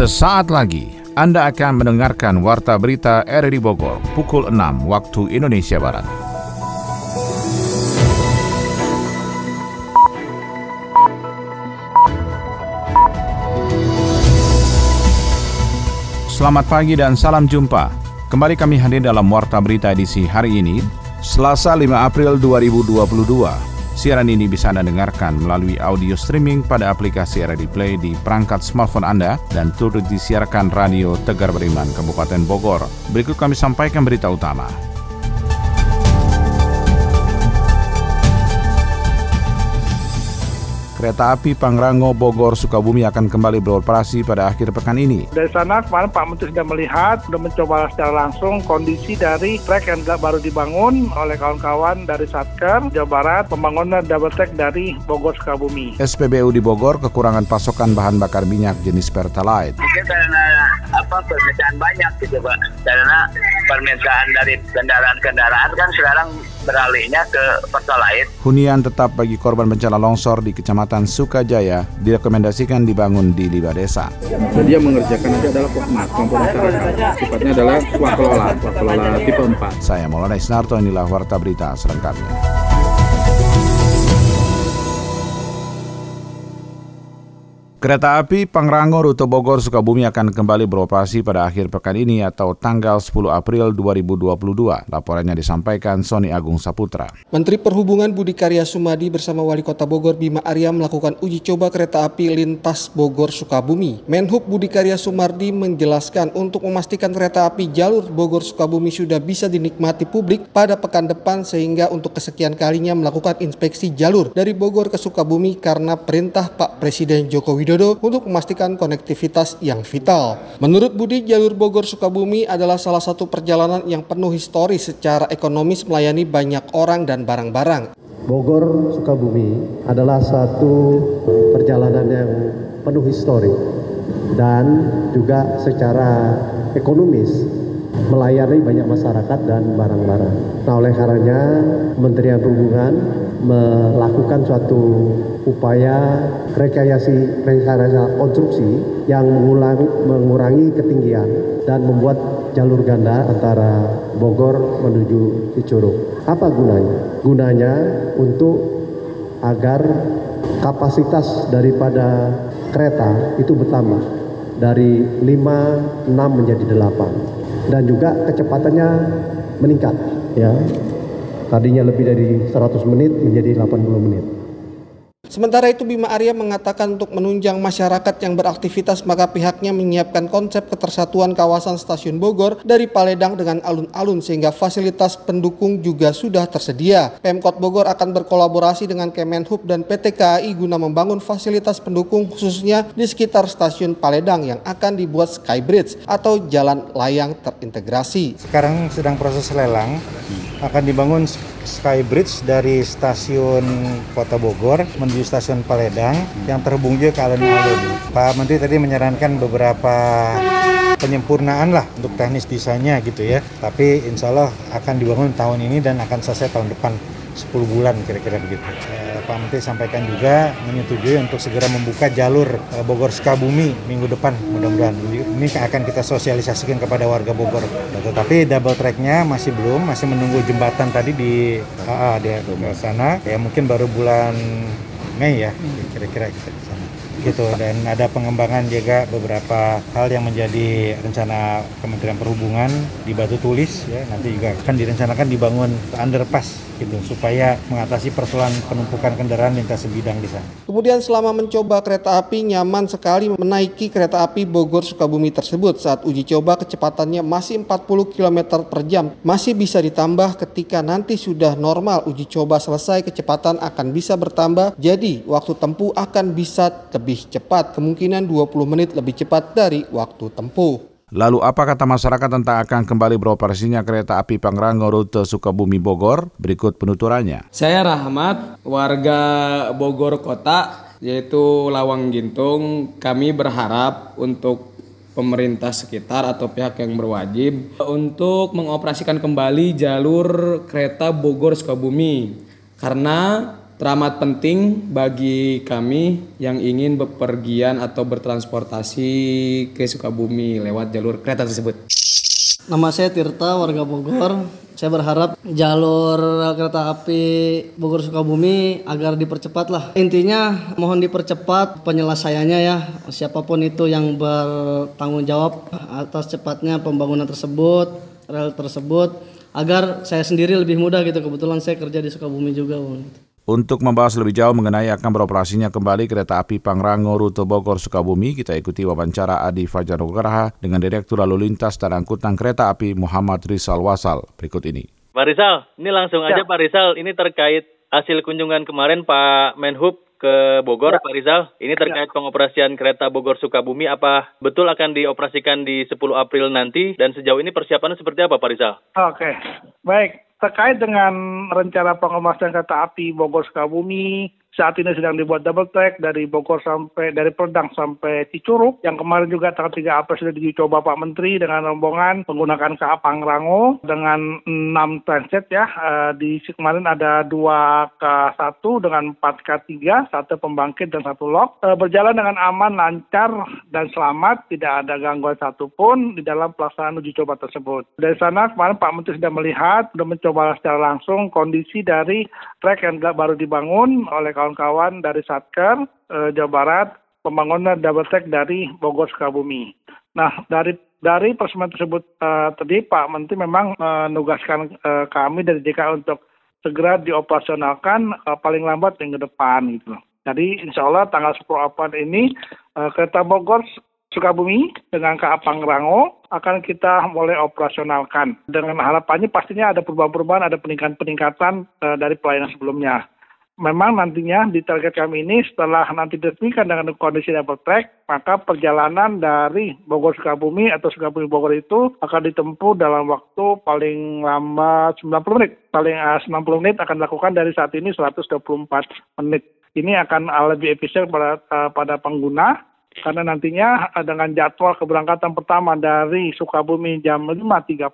Sesaat lagi Anda akan mendengarkan Warta Berita RRI Bogor pukul 6 waktu Indonesia Barat. Selamat pagi dan salam jumpa. Kembali kami hadir dalam Warta Berita edisi hari ini, Selasa 5 April 2022. Siaran ini bisa Anda dengarkan melalui audio streaming pada aplikasi RRD Play di perangkat smartphone Anda dan turut disiarkan Radio Tegar Beriman Kabupaten Bogor. Berikut kami sampaikan berita utama. Kereta api Pangrango Bogor Sukabumi akan kembali beroperasi pada akhir pekan ini. Dari sana kemarin Pak Menteri sudah melihat, sudah mencoba secara langsung kondisi dari trek yang baru dibangun oleh kawan-kawan dari Satker, Jawa Barat, pembangunan double track dari Bogor Sukabumi. SPBU di Bogor kekurangan pasokan bahan bakar minyak jenis Pertalite. Mungkin karena apa permintaan banyak gitu Pak. Karena permintaan dari kendaraan-kendaraan kan sekarang beralihnya ke Pertalite. Hunian tetap bagi korban bencana longsor di Kecamatan Sukajaya direkomendasikan dibangun di lima desa. Dan dia mengerjakan nanti adalah pokmas, kelompok masyarakat. Sifatnya adalah swakelola, swakelola tipe 4. Saya Maulana Isnarto, inilah Warta Berita selengkapnya. Kereta api Pangrango rute Bogor Sukabumi akan kembali beroperasi pada akhir pekan ini atau tanggal 10 April 2022. Laporannya disampaikan Sony Agung Saputra. Menteri Perhubungan Budi Karya Sumadi bersama Wali Kota Bogor Bima Arya melakukan uji coba kereta api lintas Bogor Sukabumi. Menhub Budi Karya Sumardi menjelaskan untuk memastikan kereta api jalur Bogor Sukabumi sudah bisa dinikmati publik pada pekan depan sehingga untuk kesekian kalinya melakukan inspeksi jalur dari Bogor ke Sukabumi karena perintah Pak Presiden Joko Widodo Widodo untuk memastikan konektivitas yang vital. Menurut Budi, jalur Bogor Sukabumi adalah salah satu perjalanan yang penuh historis secara ekonomis melayani banyak orang dan barang-barang. Bogor Sukabumi adalah satu perjalanan yang penuh histori dan juga secara ekonomis melayani banyak masyarakat dan barang-barang. Nah, oleh karenanya Kementerian Perhubungan melakukan suatu upaya rekayasa rekayasa konstruksi yang mengulangi, mengurangi ketinggian dan membuat jalur ganda antara Bogor menuju Cicurug. Apa gunanya? Gunanya untuk agar kapasitas daripada kereta itu bertambah dari 5 6 menjadi 8 dan juga kecepatannya meningkat ya Tadinya lebih dari 100 menit menjadi 80 menit. Sementara itu Bima Arya mengatakan untuk menunjang masyarakat yang beraktivitas maka pihaknya menyiapkan konsep ketersatuan kawasan stasiun Bogor dari Paledang dengan alun-alun sehingga fasilitas pendukung juga sudah tersedia. Pemkot Bogor akan berkolaborasi dengan Kemenhub dan PT KAI guna membangun fasilitas pendukung khususnya di sekitar stasiun Paledang yang akan dibuat skybridge atau jalan layang terintegrasi. Sekarang sedang proses lelang akan dibangun skybridge dari stasiun Kota Bogor menuju stasiun Paledang yang terhubung juga ke alun-alun. Pak Menteri tadi menyarankan beberapa penyempurnaan lah untuk teknis desainnya gitu ya. Tapi insya Allah akan dibangun tahun ini dan akan selesai tahun depan 10 bulan kira-kira begitu. Eh, Pak Menteri sampaikan juga menyetujui untuk segera membuka jalur eh, Bogor Sukabumi minggu depan mudah-mudahan. Ini akan kita sosialisasikan kepada warga Bogor. Tetapi double tracknya masih belum, masih menunggu jembatan tadi di AA di sana. Ya mungkin baru bulan Mei ya kira-kira kita di sana gitu dan ada pengembangan juga beberapa hal yang menjadi rencana Kementerian Perhubungan di batu tulis ya. Nanti juga akan direncanakan dibangun underpass gitu supaya mengatasi persoalan penumpukan kendaraan lintas sebidang di sana. Kemudian selama mencoba kereta api nyaman sekali menaiki kereta api Bogor Sukabumi tersebut. Saat uji coba kecepatannya masih 40 km per jam. Masih bisa ditambah ketika nanti sudah normal uji coba selesai kecepatan akan bisa bertambah. Jadi waktu tempuh akan bisa lebih cepat kemungkinan 20 menit lebih cepat dari waktu tempuh. Lalu apa kata masyarakat tentang akan kembali beroperasinya kereta api Pangrango rute Sukabumi Bogor? Berikut penuturannya. Saya Rahmat, warga Bogor Kota, yaitu Lawang Gintung. Kami berharap untuk pemerintah sekitar atau pihak yang berwajib untuk mengoperasikan kembali jalur kereta Bogor Sukabumi karena teramat penting bagi kami yang ingin bepergian atau bertransportasi ke Sukabumi lewat jalur kereta tersebut. Nama saya Tirta, warga Bogor. Saya berharap jalur kereta api Bogor Sukabumi agar dipercepat lah. Intinya mohon dipercepat penyelesaiannya ya. Siapa pun itu yang bertanggung jawab atas cepatnya pembangunan tersebut, rel tersebut agar saya sendiri lebih mudah gitu. Kebetulan saya kerja di Sukabumi juga. Bang. Untuk membahas lebih jauh mengenai akan beroperasinya kembali kereta api Pangrango rute Bogor Sukabumi, kita ikuti wawancara Adi Fajar Nugraha dengan Direktur Lalu Lintas dan Angkutan Kereta Api Muhammad Rizal Wasal berikut ini. Pak Rizal, ini langsung aja ya. Pak Rizal, ini terkait hasil kunjungan kemarin Pak Menhub ke Bogor, ya. Pak Rizal. Ini terkait ya. pengoperasian kereta Bogor Sukabumi, apa betul akan dioperasikan di 10 April nanti? Dan sejauh ini persiapannya seperti apa, Pak Rizal? Oke, baik terkait dengan rencana pengoperasian kereta api Bogor Sukabumi saat ini sedang dibuat double track dari Bogor sampai dari Perdang sampai Cicurug yang kemarin juga tanggal 3 April sudah dicoba Pak Menteri dengan rombongan menggunakan KA Pangrango dengan 6 transit ya. Uh, di kemarin ada 2 K1 dengan 4 K3 satu pembangkit dan satu lok. Uh, berjalan dengan aman lancar dan selamat. Tidak ada gangguan satupun di dalam pelaksanaan uji coba tersebut. Dari sana kemarin Pak Menteri sudah melihat sudah mencoba secara langsung kondisi dari trek yang baru dibangun oleh kawan-kawan dari Satker eh, Jawa Barat pembangunan double track dari Bogor Sukabumi. Nah dari dari persemen tersebut uh, tadi Pak Menteri memang menugaskan uh, kami dari DKI untuk segera dioperasionalkan uh, paling lambat minggu depan gitu. Jadi insya Allah tanggal 10 April ini uh, kereta Bogor Sukabumi dengan KA Pangrango akan kita mulai operasionalkan. Dengan harapannya pastinya ada perubahan-perubahan, ada peningkatan-peningkatan uh, dari pelayanan sebelumnya memang nantinya di target kami ini setelah nanti diresmikan dengan kondisi double track, maka perjalanan dari Bogor Sukabumi atau Sukabumi Bogor itu akan ditempuh dalam waktu paling lama 90 menit. Paling uh, eh, 90 menit akan dilakukan dari saat ini 124 menit. Ini akan lebih efisien pada, pada pengguna karena nantinya eh, dengan jadwal keberangkatan pertama dari Sukabumi jam 5.30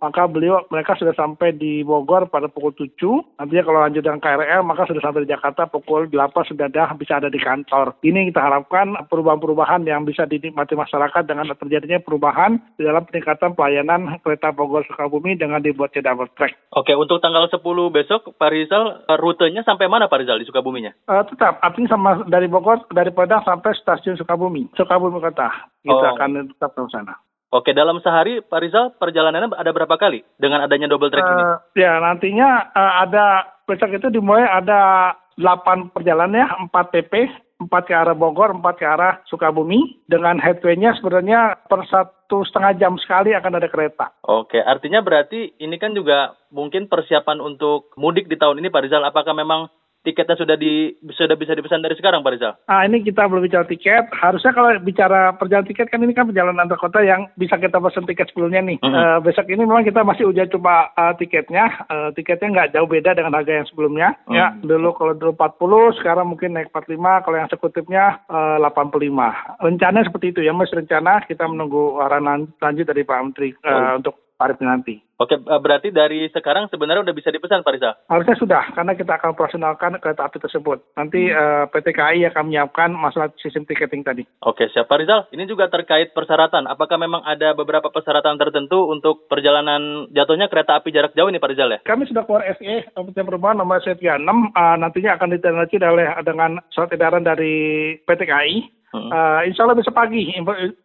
maka beliau mereka sudah sampai di Bogor pada pukul 7 nantinya kalau lanjut dengan KRL maka sudah sampai di Jakarta pukul 8 sudah ada bisa ada di kantor ini kita harapkan perubahan-perubahan yang bisa dinikmati masyarakat dengan terjadinya perubahan di dalam peningkatan pelayanan kereta Bogor Sukabumi dengan dibuatnya double track. Oke untuk tanggal 10 besok Pak Rizal rutenya sampai mana Pak Rizal di Sukabuminya? Uh, tetap artinya sama dari Bogor dari Padang sampai stasiun Sukabumi Sukabumi, Sukabumi Kota. Kita oh. akan tetap ke sana. Oke, dalam sehari Pak Rizal perjalanannya ada berapa kali dengan adanya double track uh, ini? Eh, ya, nantinya uh, ada besok itu dimulai ada 8 perjalanan ya, 4 PP, 4 ke arah Bogor, 4 ke arah Sukabumi. Dengan headway-nya sebenarnya per satu setengah jam sekali akan ada kereta. Oke, artinya berarti ini kan juga mungkin persiapan untuk mudik di tahun ini Pak Rizal. Apakah memang tiketnya sudah di sudah bisa dipesan dari sekarang Pak Rizal? Ah ini kita belum bicara tiket. Harusnya kalau bicara perjalanan tiket kan ini kan perjalanan antar kota yang bisa kita pesan tiket sebelumnya nih. Mm -hmm. uh, besok ini memang kita masih uji coba uh, tiketnya. Uh, tiketnya nggak jauh beda dengan harga yang sebelumnya. Mm -hmm. Ya dulu kalau dulu 40, sekarang mungkin naik 45. Kalau yang eksekutifnya uh, 85. Rencana seperti itu ya Mas rencana kita menunggu arahan lanjut dari Pak Menteri uh, oh. untuk tarif nanti. Oke, eh, berarti dari sekarang sebenarnya udah bisa dipesan Pak Riza? Harusnya sudah, karena kita akan operasionalkan kereta api tersebut. Nanti hmm. uh, eh, PT KAI akan menyiapkan masalah sistem tiketing tadi. Oke, siap Pak Rizal. Ini juga terkait persyaratan. Apakah memang ada beberapa persyaratan tertentu untuk perjalanan jatuhnya kereta api jarak jauh ini Pak Rizal ya? Kami sudah keluar SE, Kementerian Perubahan nomor 36, uh, nantinya akan ditindaklanjuti oleh dengan surat edaran dari PT KAI Uh, insya Allah besok pagi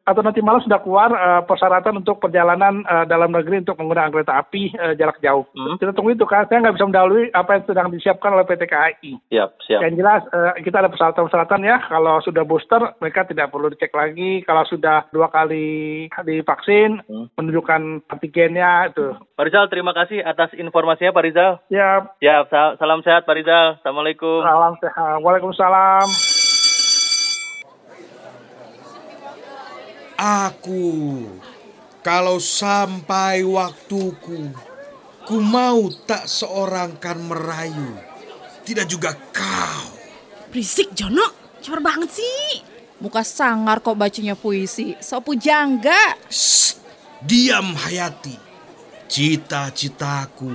atau nanti malam sudah keluar uh, persyaratan untuk perjalanan uh, dalam negeri untuk menggunakan kereta api uh, jarak jauh. Hmm. Kita tunggu itu kan. Saya nggak bisa mendahului apa yang sedang disiapkan oleh PT KAI. Siap, siap. Yang jelas uh, kita ada persyaratan-persyaratan ya. Kalau sudah booster mereka tidak perlu dicek lagi. Kalau sudah dua kali divaksin hmm. menunjukkan antigennya itu. Pak Rizal, terima kasih atas informasinya Pak Rizal. Ya. Ya, salam sehat Pak Rizal. Assalamualaikum. Salam sehat. Waalaikumsalam. Aku, kalau sampai waktuku, ku mau tak seorang kan merayu, tidak juga kau. Berisik Jono, cepat banget sih. Muka sangar kok bacanya puisi, sopu jangga. Shh, diam Hayati. Cita-citaku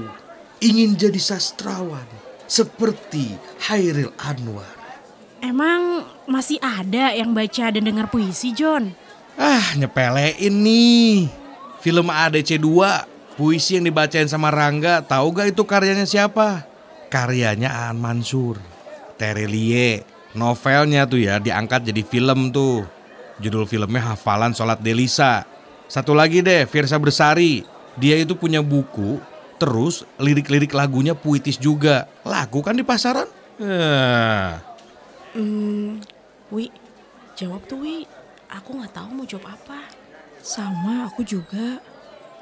ingin jadi sastrawan. seperti Hairil Anwar. Emang masih ada yang baca dan dengar puisi, John? Ah, nyepelein nih. Film ADC 2, puisi yang dibacain sama Rangga, tahu gak itu karyanya siapa? Karyanya Aan Mansur. Terelie, novelnya tuh ya diangkat jadi film tuh. Judul filmnya Hafalan Sholat Delisa. Satu lagi deh, Firsa Bersari. Dia itu punya buku, terus lirik-lirik lagunya puitis juga. Lagu kan di pasaran? Eh. Hmm, Wi, jawab tuh Wi. Aku nggak tahu mau jawab apa. Sama aku juga.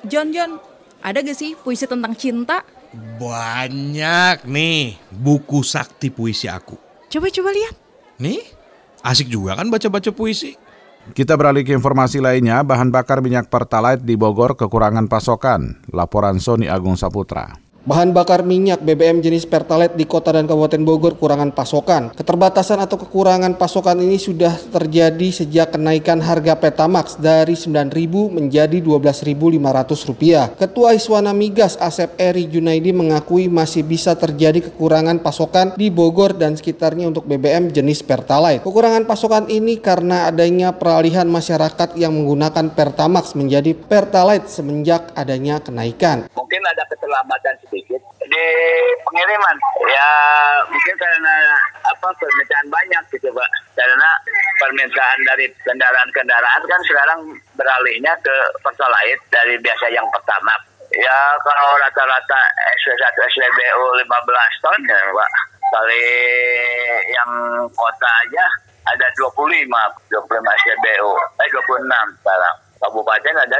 John, John, ada gak sih puisi tentang cinta? Banyak nih buku sakti puisi aku. Coba-coba lihat. Nih, asik juga kan baca-baca puisi. Kita beralih ke informasi lainnya, bahan bakar minyak Pertalite di Bogor kekurangan pasokan. Laporan Sony Agung Saputra. Bahan bakar minyak BBM jenis Pertalite di kota dan kabupaten Bogor kurangan pasokan. Keterbatasan atau kekurangan pasokan ini sudah terjadi sejak kenaikan harga Petamax dari Rp9.000 menjadi Rp12.500. Ketua Iswana Migas Asep Eri Junaidi mengakui masih bisa terjadi kekurangan pasokan di Bogor dan sekitarnya untuk BBM jenis Pertalite. Kekurangan pasokan ini karena adanya peralihan masyarakat yang menggunakan Pertamax menjadi Pertalite semenjak adanya kenaikan. Mungkin ada keterlambatan sedikit. Di pengiriman ya mungkin karena apa permintaan banyak gitu pak. Karena permintaan dari kendaraan-kendaraan kan sekarang beralihnya ke pertalite dari biasa yang pertama. Ya kalau rata-rata SW1 SWBU 15 ton ya pak. Kali yang kota aja ada 25 25 SWBU eh 26 sekarang. Kabupaten ada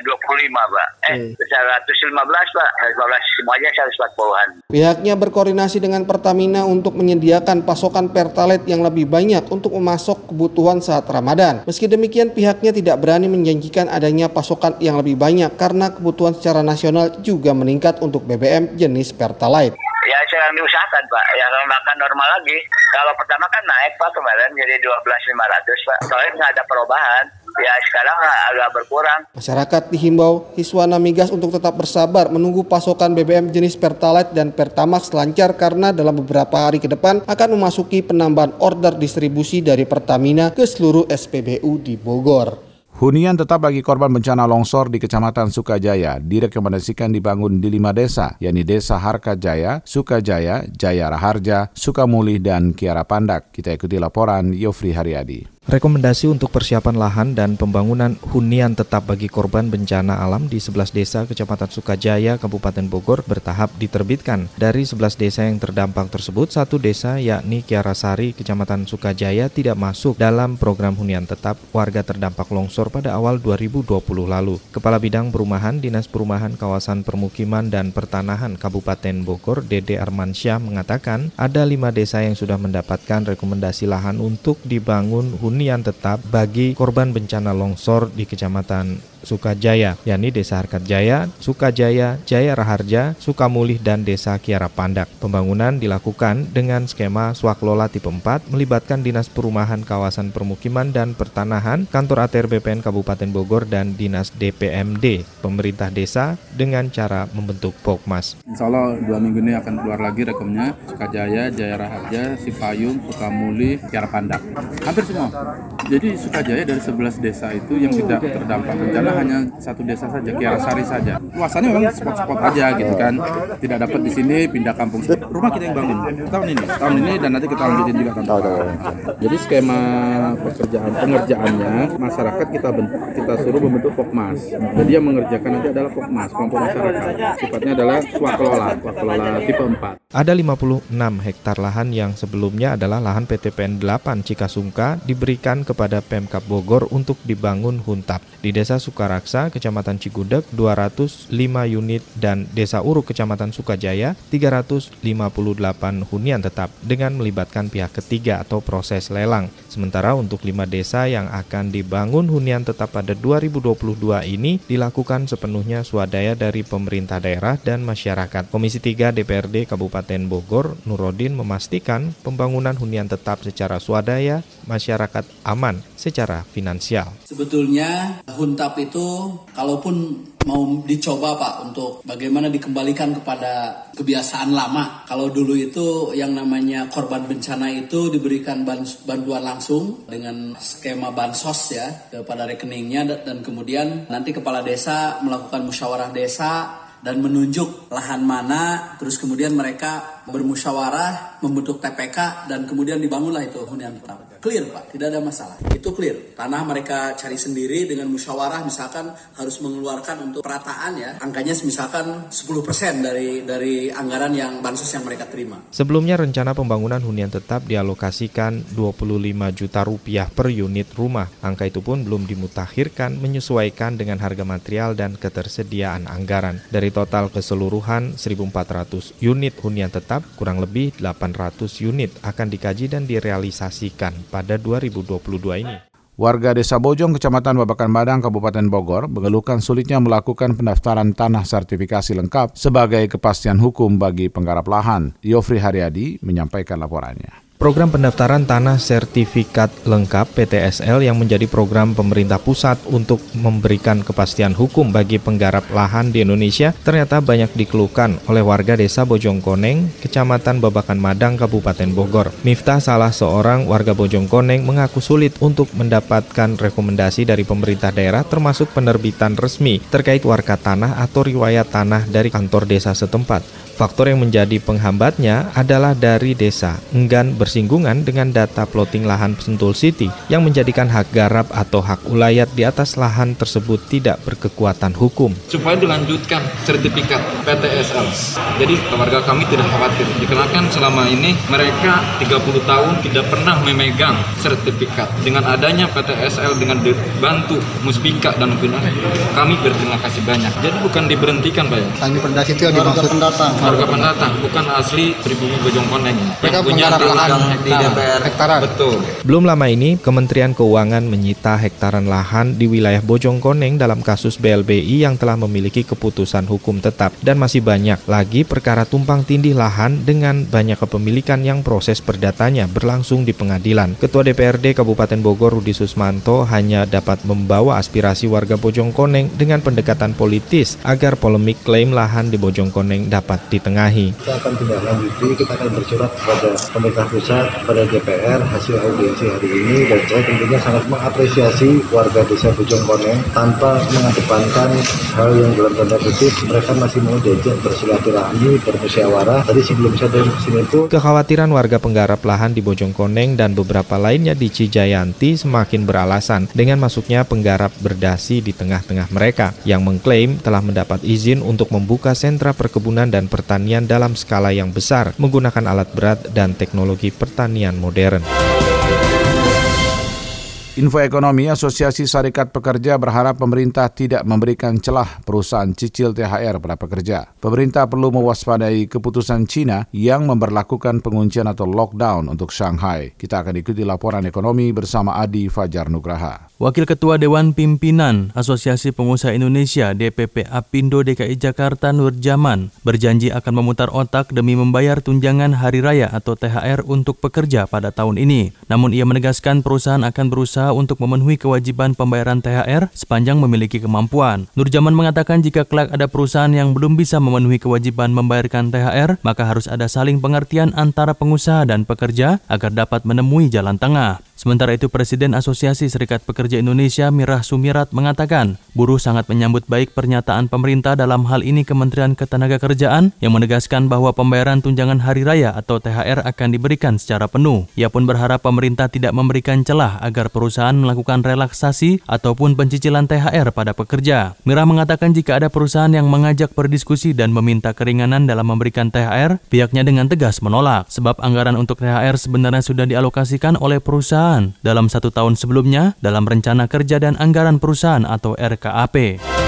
125 pak. Eh Hmm. 115 pak. 115 semuanya 140-an Pihaknya berkoordinasi dengan Pertamina untuk menyediakan pasokan Pertalite yang lebih banyak untuk memasok kebutuhan saat Ramadan. Meski demikian, pihaknya tidak berani menjanjikan adanya pasokan yang lebih banyak karena kebutuhan secara nasional juga meningkat untuk BBM jenis Pertalite. ya sedang diusahakan pak. Ya makan normal lagi. Kalau pertama kan naik pak kemarin jadi 12.500 pak. Soalnya nggak ada perubahan ya sekarang agak berkurang Masyarakat dihimbau Hiswana Migas untuk tetap bersabar menunggu pasokan BBM jenis Pertalite dan Pertamax lancar karena dalam beberapa hari ke depan akan memasuki penambahan order distribusi dari Pertamina ke seluruh SPBU di Bogor. Hunian tetap bagi korban bencana longsor di Kecamatan Sukajaya direkomendasikan dibangun di lima desa, yakni Desa Harka Jaya, Sukajaya, Jaya Raharja, Sukamuli, dan Kiara Pandak. Kita ikuti laporan Yofri Haryadi. Rekomendasi untuk persiapan lahan dan pembangunan hunian tetap bagi korban bencana alam di 11 desa Kecamatan Sukajaya, Kabupaten Bogor bertahap diterbitkan. Dari 11 desa yang terdampak tersebut, satu desa yakni Kiarasari, Kecamatan Sukajaya tidak masuk dalam program hunian tetap warga terdampak longsor pada awal 2020 lalu. Kepala Bidang Perumahan Dinas Perumahan Kawasan Permukiman dan Pertanahan Kabupaten Bogor, Dede Armansyah mengatakan ada lima desa yang sudah mendapatkan rekomendasi lahan untuk dibangun hunian tetap bagi korban bencana longsor di Kecamatan Sukajaya, yakni Desa Harkat Jaya, Sukajaya, Jaya Raharja, Sukamulih, dan Desa Kiara Pandak. Pembangunan dilakukan dengan skema swaklola tipe 4 melibatkan Dinas Perumahan Kawasan Permukiman dan Pertanahan, Kantor ATR BPN Kabupaten Bogor, dan Dinas DPMD, pemerintah desa dengan cara membentuk Pokmas. Insya Allah dua minggu ini akan keluar lagi rekomnya Sukajaya, Jaya Raharja, Sipayung, Sukamuli, Kiara Pandak. Hampir semua. Jadi Sukajaya dari 11 desa itu yang tidak terdampak bencana hanya satu desa saja, Kiarasari saja. Luasannya memang spot-spot aja gitu kan. Tidak dapat di sini pindah kampung. Rumah kita yang bangun tahun ini, tahun ini dan nanti kita lanjutin juga tahun depan. Jadi skema pekerjaan pengerjaannya masyarakat kita kita suruh membentuk Pokmas. Jadi yang mengerjakan nanti adalah Pokmas, kelompok masyarakat. Sifatnya adalah swakelola, swakelola tipe 4. Ada 56 hektar lahan yang sebelumnya adalah lahan PTPN 8 Cikasungka diberikan kepada Pemkap Bogor untuk dibangun huntap. Di Desa Sukaraksa, Kecamatan Cigudeg 205 unit dan Desa Uruk, Kecamatan Sukajaya 358 hunian tetap dengan melibatkan pihak ketiga atau proses lelang. Sementara untuk lima desa yang akan dibangun hunian tetap pada 2022 ini dilakukan sepenuhnya swadaya dari pemerintah daerah dan masyarakat. Komisi 3 DPRD Kabupaten Bogor, Nurodin memastikan pembangunan hunian tetap secara swadaya, masyarakat aman secara finansial. Sebetulnya Huntap itu itu kalaupun mau dicoba Pak untuk bagaimana dikembalikan kepada kebiasaan lama. Kalau dulu itu yang namanya korban bencana itu diberikan bantuan langsung dengan skema bansos ya kepada rekeningnya dan kemudian nanti kepala desa melakukan musyawarah desa dan menunjuk lahan mana, terus kemudian mereka bermusyawarah, membentuk TPK, dan kemudian dibangunlah itu hunian tetap. Clear Pak, tidak ada masalah. Itu clear. Tanah mereka cari sendiri dengan musyawarah, misalkan harus mengeluarkan untuk perataan ya, angkanya misalkan 10% dari dari anggaran yang bansos yang mereka terima. Sebelumnya rencana pembangunan hunian tetap dialokasikan 25 juta rupiah per unit rumah. Angka itu pun belum dimutakhirkan menyesuaikan dengan harga material dan ketersediaan anggaran. Dari total keseluruhan 1.400 unit hunian tetap, kurang lebih 800 unit akan dikaji dan direalisasikan pada 2022 ini. Warga Desa Bojong, Kecamatan Babakan Badang, Kabupaten Bogor, mengeluhkan sulitnya melakukan pendaftaran tanah sertifikasi lengkap sebagai kepastian hukum bagi penggarap lahan. Yofri Haryadi menyampaikan laporannya. Program pendaftaran tanah sertifikat lengkap PTSL yang menjadi program pemerintah pusat untuk memberikan kepastian hukum bagi penggarap lahan di Indonesia ternyata banyak dikeluhkan oleh warga desa Bojongkoneng, Kecamatan Babakan Madang, Kabupaten Bogor. Miftah salah seorang warga Bojongkoneng mengaku sulit untuk mendapatkan rekomendasi dari pemerintah daerah termasuk penerbitan resmi terkait warga tanah atau riwayat tanah dari kantor desa setempat. Faktor yang menjadi penghambatnya adalah dari desa enggan bersinggungan dengan data plotting lahan Sentul City yang menjadikan hak garap atau hak ulayat di atas lahan tersebut tidak berkekuatan hukum. Supaya dilanjutkan sertifikat PTSL. Jadi warga kami tidak khawatir. Dikarenakan selama ini mereka 30 tahun tidak pernah memegang sertifikat. Dengan adanya PTSL dengan dibantu Muspika dan Final, kami berterima kasih banyak. Jadi bukan diberhentikan Pak ya. Tanggi pendatang itu yang dimaksud pendatang warga pendatang, bukan asli pribumi Bojongkoneng. Mereka punya lahan di DPR. Hektaran. Betul. Belum lama ini, Kementerian Keuangan menyita hektaran lahan di wilayah Bojongkoneng dalam kasus BLBI yang telah memiliki keputusan hukum tetap dan masih banyak lagi perkara tumpang tindih lahan dengan banyak kepemilikan yang proses perdatanya berlangsung di pengadilan. Ketua DPRD Kabupaten Bogor Rudi Susmanto hanya dapat membawa aspirasi warga Bojongkoneng dengan pendekatan politis agar polemik klaim lahan di Bojongkoneng dapat di ditengahi. Kita akan tindak lanjuti, kita akan bersurat kepada pemerintah pusat, pada DPR hasil audiensi hari ini dan saya tentunya sangat mengapresiasi warga desa Bujong Koneng tanpa mengedepankan hal yang dalam tanda kutip mereka masih mau diajak bersilaturahmi, bermusyawarah. Tadi sebelum saya dari sini pun kekhawatiran warga penggarap lahan di Bojongkoneng dan beberapa lainnya di Cijayanti semakin beralasan dengan masuknya penggarap berdasi di tengah-tengah mereka yang mengklaim telah mendapat izin untuk membuka sentra perkebunan dan pertanian pertanian dalam skala yang besar menggunakan alat berat dan teknologi pertanian modern. Info Ekonomi Asosiasi Serikat Pekerja berharap pemerintah tidak memberikan celah perusahaan cicil THR pada pekerja. Pemerintah perlu mewaspadai keputusan Cina yang memperlakukan penguncian atau lockdown untuk Shanghai. Kita akan ikuti laporan ekonomi bersama Adi Fajar Nugraha. Wakil Ketua Dewan Pimpinan Asosiasi Pengusaha Indonesia DPP Apindo DKI Jakarta Nur Jaman berjanji akan memutar otak demi membayar tunjangan hari raya atau THR untuk pekerja pada tahun ini. Namun ia menegaskan perusahaan akan berusaha berusaha untuk memenuhi kewajiban pembayaran THR sepanjang memiliki kemampuan. Nurjaman mengatakan jika kelak ada perusahaan yang belum bisa memenuhi kewajiban membayarkan THR, maka harus ada saling pengertian antara pengusaha dan pekerja agar dapat menemui jalan tengah. Sementara itu Presiden Asosiasi Serikat Pekerja Indonesia Mirah Sumirat mengatakan, buruh sangat menyambut baik pernyataan pemerintah dalam hal ini Kementerian Ketenagakerjaan yang menegaskan bahwa pembayaran tunjangan hari raya atau THR akan diberikan secara penuh. Ia pun berharap pemerintah tidak memberikan celah agar perusahaan melakukan relaksasi ataupun pencicilan THR pada pekerja. Mirah mengatakan jika ada perusahaan yang mengajak berdiskusi dan meminta keringanan dalam memberikan THR, pihaknya dengan tegas menolak sebab anggaran untuk THR sebenarnya sudah dialokasikan oleh perusahaan perusahaan dalam satu tahun sebelumnya dalam Rencana Kerja dan Anggaran Perusahaan atau RKAP.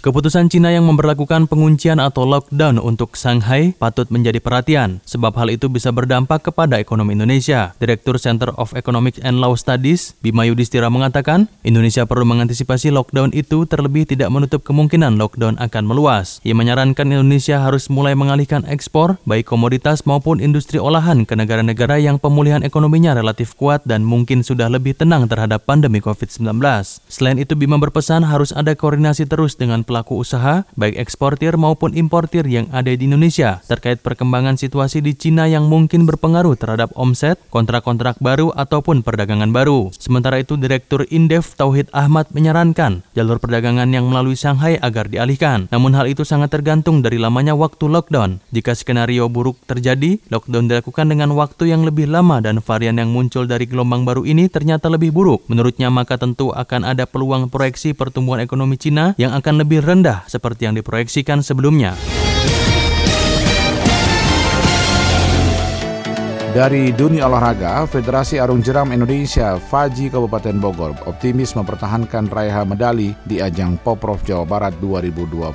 Keputusan Cina yang memperlakukan penguncian atau lockdown untuk Shanghai patut menjadi perhatian, sebab hal itu bisa berdampak kepada ekonomi Indonesia. Direktur Center of Economic and Law Studies, Bima Yudhistira mengatakan, Indonesia perlu mengantisipasi lockdown itu terlebih tidak menutup kemungkinan lockdown akan meluas. Ia menyarankan Indonesia harus mulai mengalihkan ekspor, baik komoditas maupun industri olahan ke negara-negara yang pemulihan ekonominya relatif kuat dan mungkin sudah lebih tenang terhadap pandemi COVID-19. Selain itu, Bima berpesan harus ada koordinasi terus dengan pelaku usaha, baik eksportir maupun importir yang ada di Indonesia, terkait perkembangan situasi di Cina yang mungkin berpengaruh terhadap omset, kontrak-kontrak baru, ataupun perdagangan baru. Sementara itu, Direktur Indef Tauhid Ahmad menyarankan jalur perdagangan yang melalui Shanghai agar dialihkan. Namun hal itu sangat tergantung dari lamanya waktu lockdown. Jika skenario buruk terjadi, lockdown dilakukan dengan waktu yang lebih lama dan varian yang muncul dari gelombang baru ini ternyata lebih buruk. Menurutnya maka tentu akan ada peluang proyeksi pertumbuhan ekonomi Cina yang akan lebih rendah seperti yang diproyeksikan sebelumnya. Dari dunia olahraga, Federasi Arung Jeram Indonesia Faji Kabupaten Bogor optimis mempertahankan raihan medali di ajang Poprov Jawa Barat 2022.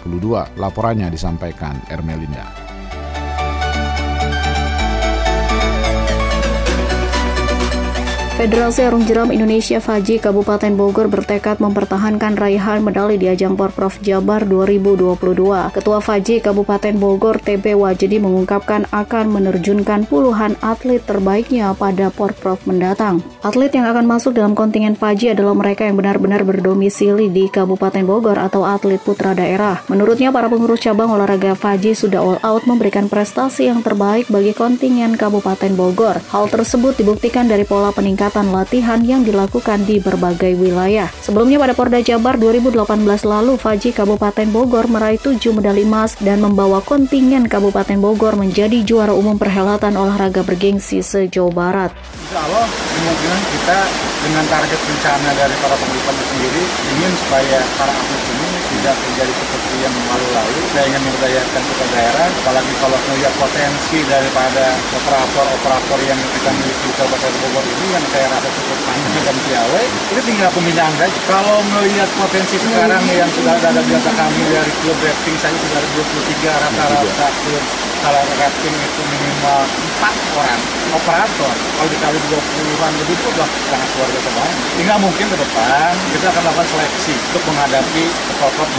Laporannya disampaikan Ermelinda. Federasi Arung Jeram Indonesia Faji Kabupaten Bogor bertekad mempertahankan raihan medali di ajang Porprov Jabar 2022. Ketua Faji Kabupaten Bogor TB Wajedi mengungkapkan akan menerjunkan puluhan atlet terbaiknya pada Porprov mendatang. Atlet yang akan masuk dalam kontingen Faji adalah mereka yang benar-benar berdomisili di Kabupaten Bogor atau atlet putra daerah. Menurutnya para pengurus cabang olahraga Faji sudah all out memberikan prestasi yang terbaik bagi kontingen Kabupaten Bogor. Hal tersebut dibuktikan dari pola peningkatan peningkatan latihan yang dilakukan di berbagai wilayah. Sebelumnya pada Porda Jabar 2018 lalu, Faji Kabupaten Bogor meraih 7 medali emas dan membawa kontingen Kabupaten Bogor menjadi juara umum perhelatan olahraga bergengsi se-Jawa Barat. Insya Allah kemungkinan kita dengan target rencana dari para pengurus sendiri ingin supaya para atlet tidak terjadi seperti yang lalu-lalu. Saya ingin memberdayakan kita daerah, apalagi kalau melihat potensi daripada operator-operator yang kita miliki di Kabupaten Bogor ini yang saya rasa cukup panjang dan piawai. Ini tinggal pembinaan saja. Kalau melihat potensi sekarang yang sudah ada data kami dari klub rafting saja sudah ada 23 rata-rata klub kalau rafting itu minimal 4 orang operator kalau dikali 20-an lebih itu udah sangat luar biasa banget. Tinggal mungkin ke depan kita akan lakukan seleksi untuk menghadapi World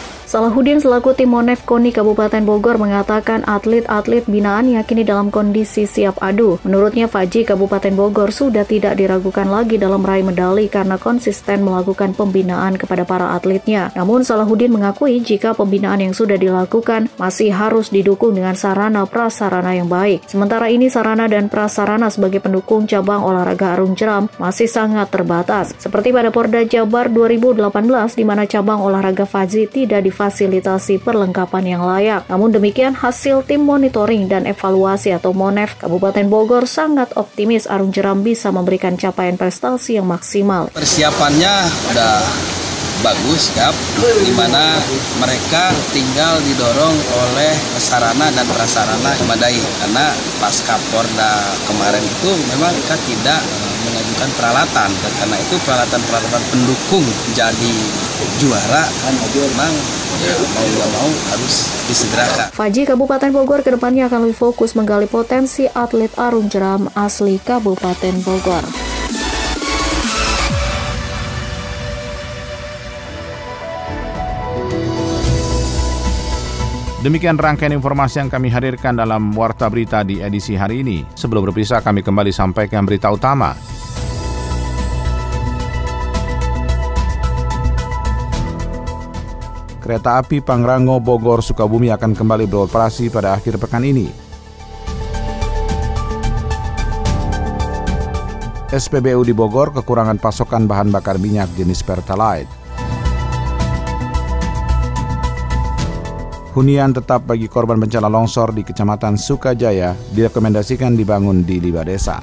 2022. Salahuddin selaku tim Monef Koni Kabupaten Bogor mengatakan atlet-atlet binaannya kini dalam kondisi siap adu. Menurutnya Faji Kabupaten Bogor sudah tidak diragukan lagi dalam meraih medali karena konsisten melakukan pembinaan kepada para atletnya. Namun Salahuddin mengakui jika pembinaan yang sudah dilakukan masih harus didukung dengan sarana prasarana yang baik. Sementara ini sarana dan prasarana sebagai pendukung cabang olahraga arung jeram masih sangat terbatas. Seperti pada Porda Jabar 2018 di mana cabang olahraga Faji tidak di fasilitasi perlengkapan yang layak. Namun demikian, hasil tim monitoring dan evaluasi atau MONEF Kabupaten Bogor sangat optimis Arung Jeram bisa memberikan capaian prestasi yang maksimal. Persiapannya udah bagus ya, di mana mereka tinggal didorong oleh sarana dan prasarana memadai karena pasca Porda kemarin itu memang mereka tidak mengajukan peralatan karena itu peralatan-peralatan pendukung jadi juara kan memang ya mau nggak mau harus disegerakan. Faji Kabupaten Bogor ke depannya akan lebih fokus menggali potensi atlet arung jeram asli Kabupaten Bogor. Demikian rangkaian informasi yang kami hadirkan dalam Warta Berita di edisi hari ini. Sebelum berpisah, kami kembali sampaikan berita utama. Kereta api Pangrango Bogor Sukabumi akan kembali beroperasi pada akhir pekan ini. SPBU di Bogor kekurangan pasokan bahan bakar minyak jenis Pertalite. Hunian tetap bagi korban bencana longsor di Kecamatan Sukajaya direkomendasikan dibangun di lima desa.